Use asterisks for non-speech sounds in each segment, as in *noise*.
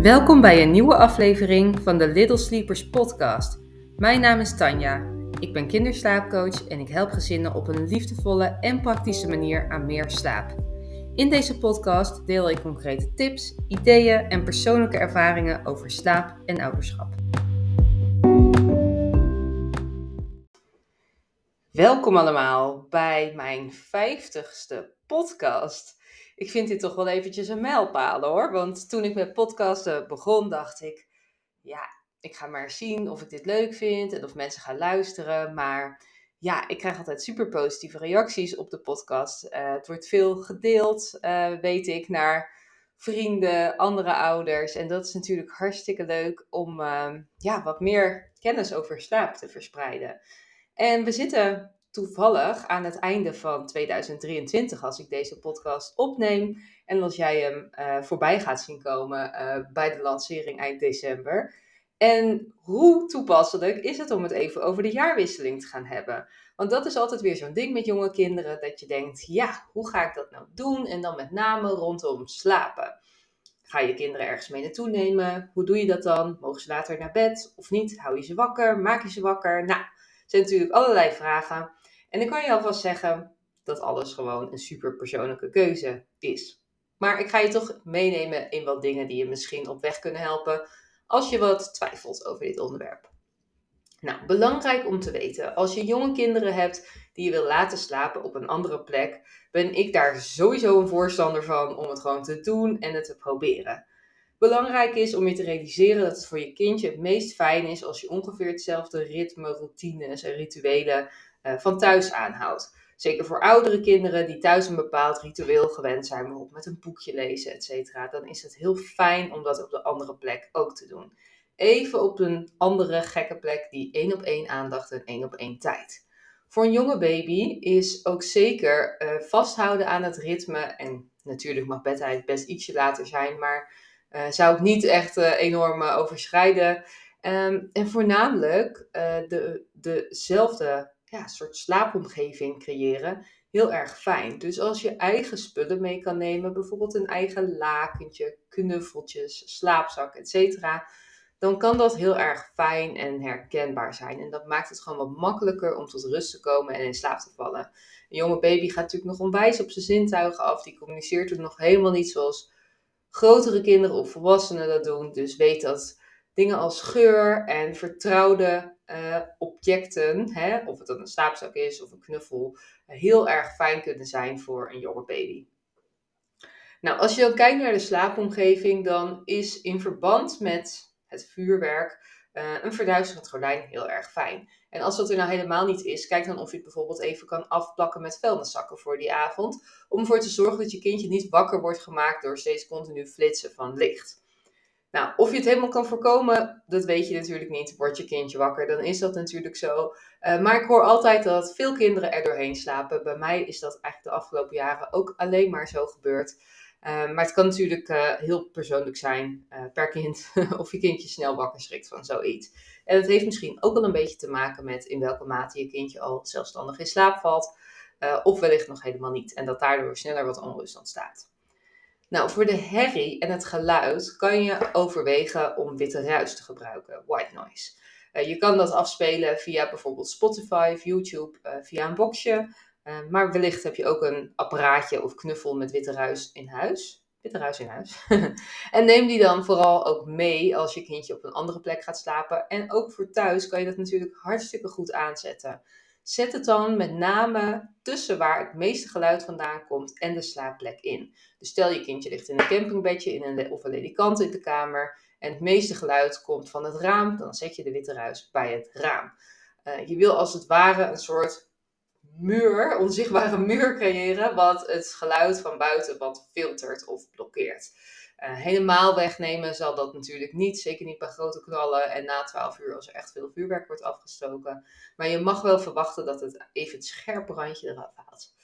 Welkom bij een nieuwe aflevering van de Little Sleepers podcast. Mijn naam is Tanja. Ik ben kinderslaapcoach en ik help gezinnen op een liefdevolle en praktische manier aan meer slaap. In deze podcast deel ik concrete tips, ideeën en persoonlijke ervaringen over slaap en ouderschap. Welkom allemaal bij mijn vijftigste podcast. Ik vind dit toch wel eventjes een mijlpaal hoor. Want toen ik met podcasten begon, dacht ik, ja, ik ga maar zien of ik dit leuk vind en of mensen gaan luisteren. Maar ja, ik krijg altijd super positieve reacties op de podcast. Uh, het wordt veel gedeeld, uh, weet ik, naar vrienden, andere ouders. En dat is natuurlijk hartstikke leuk om uh, ja, wat meer kennis over slaap te verspreiden. En we zitten toevallig aan het einde van 2023 als ik deze podcast opneem. En als jij hem uh, voorbij gaat zien komen uh, bij de lancering eind december. En hoe toepasselijk is het om het even over de jaarwisseling te gaan hebben? Want dat is altijd weer zo'n ding met jonge kinderen, dat je denkt, ja, hoe ga ik dat nou doen? En dan met name rondom slapen. Ga je kinderen ergens mee naartoe nemen? Hoe doe je dat dan? Mogen ze later naar bed of niet? Hou je ze wakker? Maak je ze wakker? Nou, zijn natuurlijk allerlei vragen. En ik kan je alvast zeggen dat alles gewoon een super persoonlijke keuze is. Maar ik ga je toch meenemen in wat dingen die je misschien op weg kunnen helpen als je wat twijfelt over dit onderwerp. Nou, belangrijk om te weten, als je jonge kinderen hebt die je wil laten slapen op een andere plek, ben ik daar sowieso een voorstander van om het gewoon te doen en het te proberen. Belangrijk is om je te realiseren dat het voor je kindje het meest fijn is als je ongeveer hetzelfde ritme, routines en rituelen uh, van thuis aanhoudt. Zeker voor oudere kinderen die thuis een bepaald ritueel gewend zijn, bijvoorbeeld met een boekje lezen, etc. Dan is het heel fijn om dat op de andere plek ook te doen. Even op een andere gekke plek die één op één aandacht en één op één tijd. Voor een jonge baby is ook zeker uh, vasthouden aan het ritme. En natuurlijk mag bedtijd best ietsje later zijn, maar zou ik niet echt uh, enorm overschrijden. Um, en voornamelijk de, dezelfde ja, soort slaapomgeving creëren heel erg fijn. Dus als je eigen spullen mee kan nemen, bijvoorbeeld een eigen lakentje, knuffeltjes, slaapzak, etc., dan kan dat heel erg fijn en herkenbaar zijn. En dat maakt het gewoon wat makkelijker om tot rust te komen en in slaap te vallen. Een jonge baby gaat natuurlijk nog onwijs op zijn zintuigen af. Die communiceert het nog helemaal niet zoals grotere kinderen of volwassenen dat doen. Dus weet dat dingen als geur en vertrouwde uh, objecten, hè, of het dan een slaapzak is of een knuffel, heel erg fijn kunnen zijn voor een jonge baby. Nou, als je dan kijkt naar de slaapomgeving, dan is in verband met het vuurwerk uh, een verduisterend gordijn heel erg fijn. En als dat er nou helemaal niet is, kijk dan of je het bijvoorbeeld even kan afplakken met vuilniszakken voor die avond. Om ervoor te zorgen dat je kindje niet wakker wordt gemaakt door steeds continu flitsen van licht. Nou, of je het helemaal kan voorkomen, dat weet je natuurlijk niet. Wordt je kindje wakker, dan is dat natuurlijk zo. Uh, maar ik hoor altijd dat veel kinderen er doorheen slapen. Bij mij is dat eigenlijk de afgelopen jaren ook alleen maar zo gebeurd. Uh, maar het kan natuurlijk uh, heel persoonlijk zijn per kind *laughs* of je kindje snel wakker schrikt van zoiets. En het heeft misschien ook wel een beetje te maken met in welke mate je kindje al zelfstandig in slaap valt. of wellicht nog helemaal niet. En dat daardoor sneller wat onrust ontstaat. Nou, voor de herrie en het geluid kan je overwegen om witte ruis te gebruiken, white noise. Je kan dat afspelen via bijvoorbeeld Spotify, YouTube, uh, via een boxje. Uh, maar wellicht heb je ook een apparaatje of knuffel met witte ruis in huis. Witte ruis in huis. *laughs* en neem die dan vooral ook mee als je kindje op een andere plek gaat slapen. En ook voor thuis kan je dat natuurlijk hartstikke goed aanzetten. Zet het dan met name tussen waar het meeste geluid vandaan komt en de slaapplek in. Dus stel je kindje ligt in een campingbedje in een, of een ledikant in de kamer en het meeste geluid komt van het raam, dan zet je de witte ruis bij het raam. Uh, je wil als het ware een soort muur, onzichtbare *laughs* muur creëren, wat het geluid van buiten wat filtert of blokkeert. Uh, helemaal wegnemen zal dat natuurlijk niet. Zeker niet bij grote knallen en na 12 uur als er echt veel vuurwerk wordt afgestoken. Maar je mag wel verwachten dat het even het scherpe randje eraf haalt.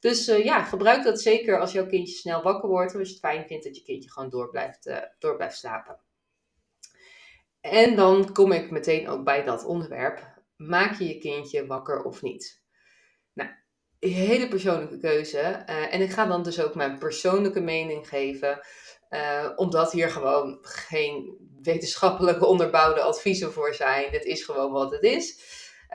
Dus uh, ja, gebruik dat zeker als jouw kindje snel wakker wordt. Of als je het fijn vindt dat je kindje gewoon door blijft, uh, door blijft slapen. En dan kom ik meteen ook bij dat onderwerp. Maak je je kindje wakker of niet? Nou, hele persoonlijke keuze. en ik ga dan dus ook mijn persoonlijke mening geven. omdat hier gewoon geen wetenschappelijk onderbouwde adviezen voor zijn. Het is gewoon wat het is.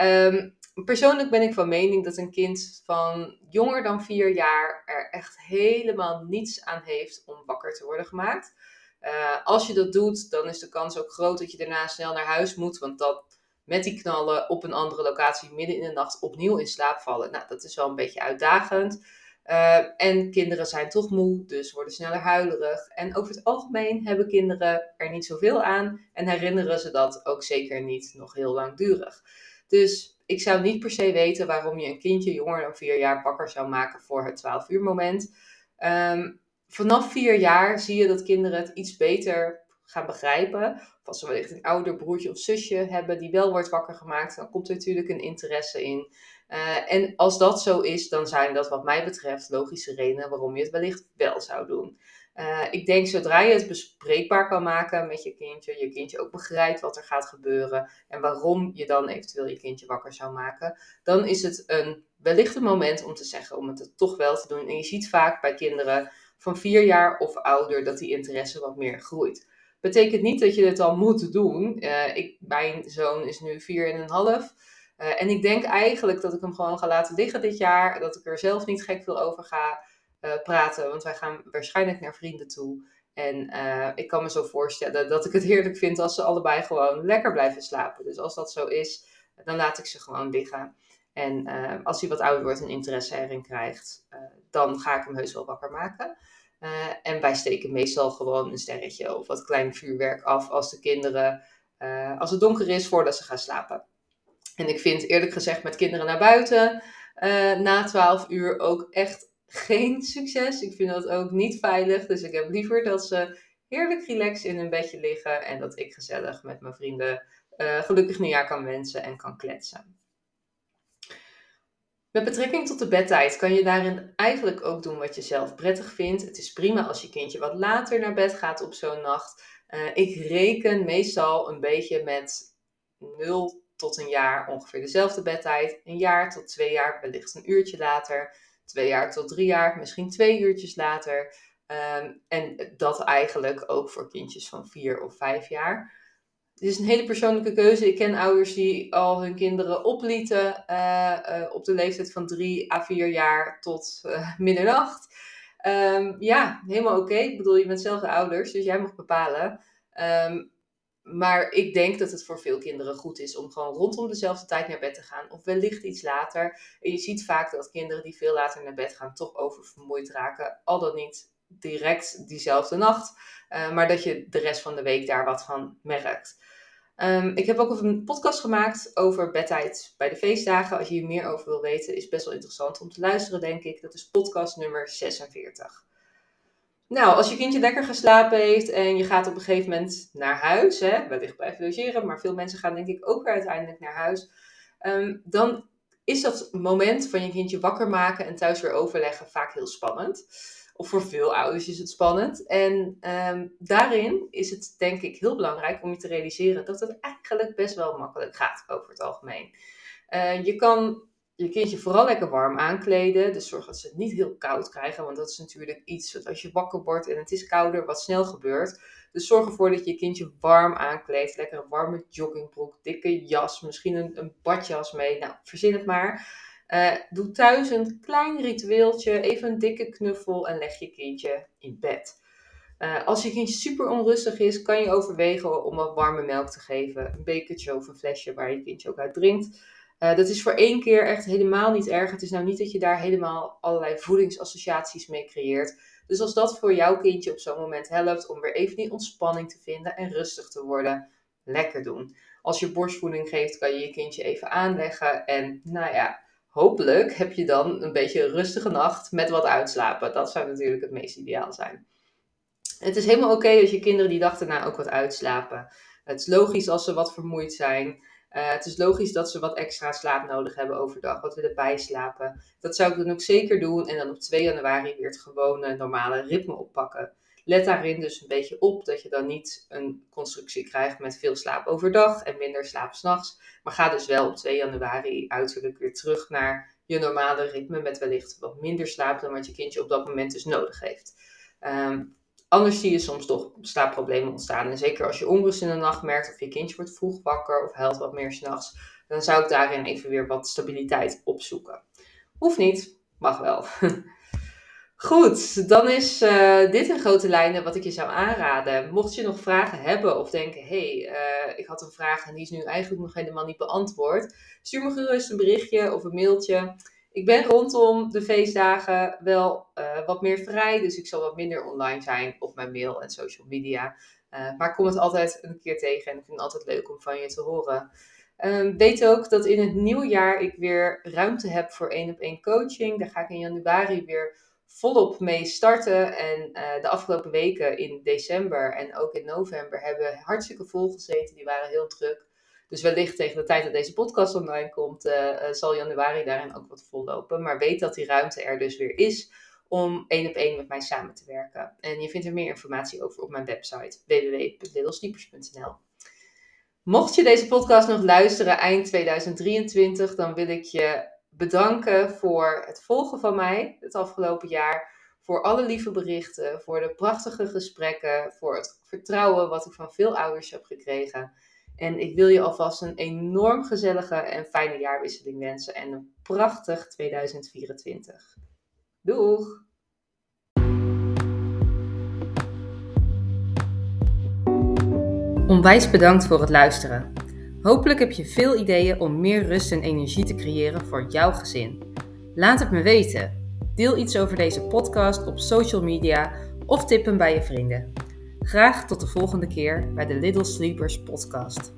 Um, persoonlijk ben ik van mening dat een kind van jonger dan vier jaar er echt helemaal niets aan heeft om wakker te worden gemaakt. Uh, als je dat doet, dan is de kans ook groot dat je daarna snel naar huis moet. Want dat met die knallen op een andere locatie midden in de nacht opnieuw in slaap vallen. Nou, dat is wel een beetje uitdagend. Uh, en kinderen zijn toch moe, dus worden sneller huilerig. En over het algemeen hebben kinderen er niet zoveel aan en herinneren ze dat ook zeker niet nog heel langdurig. Dus ik zou niet per se weten waarom je een kindje jonger dan vier jaar wakker zou maken voor het 12 uur moment. Um, vanaf vier jaar zie je dat kinderen het iets beter gaan begrijpen. Of als ze wellicht een ouder broertje of zusje hebben die wel wordt wakker gemaakt, dan komt er natuurlijk een interesse in. Uh, en als dat zo is, dan zijn dat wat mij betreft logische redenen waarom je het wellicht wel zou doen. Uh, ik denk zodra je het bespreekbaar kan maken met je kindje, je kindje ook begrijpt wat er gaat gebeuren en waarom je dan eventueel je kindje wakker zou maken, dan is het een wellicht een moment om te zeggen om het toch wel te doen. En je ziet vaak bij kinderen van vier jaar of ouder dat die interesse wat meer groeit. Betekent niet dat je het al moet doen. Uh, ik, mijn zoon is nu vier en een half. Uh, en ik denk eigenlijk dat ik hem gewoon ga laten liggen dit jaar. Dat ik er zelf niet gek veel over ga uh, praten. Want wij gaan waarschijnlijk naar vrienden toe. En ik kan me zo voorstellen dat ik het heerlijk vind als ze allebei gewoon lekker blijven slapen. Dus als dat zo is, dan laat ik ze gewoon liggen. En als hij wat ouder wordt en interesse erin krijgt, dan ga ik hem heus wel wakker maken. En wij steken meestal gewoon een sterretje of wat klein vuurwerk af als de kinderen, als het donker is, voordat ze gaan slapen. En ik vind eerlijk gezegd met kinderen naar buiten na 12 uur ook echt geen succes. Ik vind dat ook niet veilig. Dus ik heb liever dat ze heerlijk relaxed in hun bedje liggen. En dat ik gezellig met mijn vrienden gelukkig nieuwjaar kan wensen en kan kletsen. Met betrekking tot de bedtijd kan je daarin eigenlijk ook doen wat je zelf prettig vindt. Het is prima als je kindje wat later naar bed gaat op zo'n nacht. Uh, ik reken meestal een beetje met 0 tot een jaar ongeveer dezelfde bedtijd. Een jaar tot twee jaar wellicht een uurtje later twee jaar tot drie jaar, misschien twee uurtjes later. Ehm, en dat eigenlijk ook voor kindjes van vier of vijf jaar. Het is een hele persoonlijke keuze. Ik ken ouders die al hun kinderen oplieten uh, op de leeftijd van drie à vier jaar tot uh, middernacht. Um, ja, helemaal oké. Ik bedoel, je bent zelf de ouders, dus jij mag bepalen. Um, maar ik denk dat het voor veel kinderen goed is om gewoon rondom dezelfde tijd naar bed te gaan. Of wellicht iets later. En je ziet vaak dat kinderen die veel later naar bed gaan toch oververmoeid raken. Al dan niet direct diezelfde nacht. Uh, maar dat je de rest van de week daar wat van merkt. Um, ik heb ook een podcast gemaakt over bedtijd bij de feestdagen. Als je hier meer over wil weten, is best wel interessant om te luisteren, denk ik. Dat is podcast nummer 46. Nou, als je kindje lekker geslapen heeft en je gaat op een gegeven moment naar huis, hè, wellicht blijven logeren, maar veel mensen gaan denk ik ook weer uiteindelijk naar huis, um, dan is dat moment van je kindje wakker maken en thuis weer overleggen vaak heel spannend. Of voor veel ouders is het spannend. En um, daarin is het denk ik heel belangrijk om je te realiseren dat het eigenlijk best wel makkelijk gaat over het algemeen. Uh, je kan je kindje vooral lekker warm aankleden. Dus zorg dat ze het niet heel koud krijgen. Want dat is natuurlijk iets wat als je wakker wordt en het is kouder, wat snel gebeurt. Dus zorg ervoor dat je je kindje warm aankleedt. Lekker een warme joggingbroek, dikke jas, misschien een, een badjas mee. Nou, verzin het maar. Uh, doe thuis een klein ritueeltje, even een dikke knuffel en leg je kindje in bed. Uh, als je kindje super onrustig is, kan je overwegen om wat warme melk te geven. Een bekertje of een flesje waar je kindje ook uit drinkt. Uh, dat is voor één keer echt helemaal niet erg. Het is nou niet dat je daar helemaal allerlei voedingsassociaties mee creëert. Dus als dat voor jouw kindje op zo'n moment helpt om weer even die ontspanning te vinden en rustig te worden, lekker doen. Als je borstvoeding geeft, kan je je kindje even aanleggen. En nou ja, hopelijk heb je dan een beetje een rustige nacht met wat uitslapen. Dat zou natuurlijk het meest ideaal zijn. Het is helemaal oké als je kinderen die dag daarna ook wat uitslapen. Het is logisch als ze wat vermoeid zijn. Uh, het is logisch dat ze wat extra slaap nodig hebben overdag, wat willen bijslapen. Dat zou ik dan ook zeker doen en dan op 2 januari weer het gewone normale ritme oppakken. Let daarin dus een beetje op dat je dan niet een constructie krijgt met veel slaap overdag en minder slaap s'nachts. Maar ga dus wel op 2 januari uiterlijk weer terug naar je normale ritme met wellicht wat minder slaap dan wat je kindje op dat moment dus nodig heeft. Um, anders zie je soms toch slaapproblemen ontstaan. En zeker als je onrust in de nacht merkt of je kindje wordt vroeg wakker of huilt wat meer s'nachts, dan zou ik daarin even weer wat stabiliteit opzoeken. Hoeft niet, mag wel. *laughs* Goed, dan is uh, dit een grote lijnen wat ik je zou aanraden. Mocht je nog vragen hebben of denken, hé, hey, uh, ik had een vraag en die is nu eigenlijk nog helemaal niet beantwoord, stuur me gerust een berichtje of een mailtje. Ik ben rondom de feestdagen wel uh, wat meer vrij, dus ik zal wat minder online zijn op mijn mail en social media. maar ik kom het altijd een keer tegen en ik vind het altijd leuk om van je te horen. Um, weet ook dat in het nieuwe jaar ik weer ruimte heb voor één op één coaching. Daar ga ik in januari weer volop mee starten. En uh, de afgelopen weken in december en ook in november hebben hartstikke vol gezeten. Die waren heel druk. Dus wellicht tegen de tijd dat deze podcast online komt, uh, uh, zal januari daarin ook wat vollopen. Maar weet dat die ruimte er dus weer is om één op één met mij samen te werken. En je vindt er meer informatie over op mijn website www.littlesleepers.nl. Mocht je deze podcast nog luisteren eind 2023, dan wil ik je bedanken voor het volgen van mij het afgelopen jaar. Voor alle lieve berichten, voor de prachtige gesprekken, voor het vertrouwen wat ik van veel ouders heb gekregen. En ik wil je alvast een enorm gezellige en fijne jaarwisseling wensen en een prachtig 2024. Doeg! Onwijs bedankt voor het luisteren. Hopelijk heb je veel ideeën om meer rust en energie te creëren voor jouw gezin. Laat het me weten. Deel iets over deze podcast op social media of tip hem bij je vrienden. Graag tot de volgende keer bij de Little Sleepers podcast.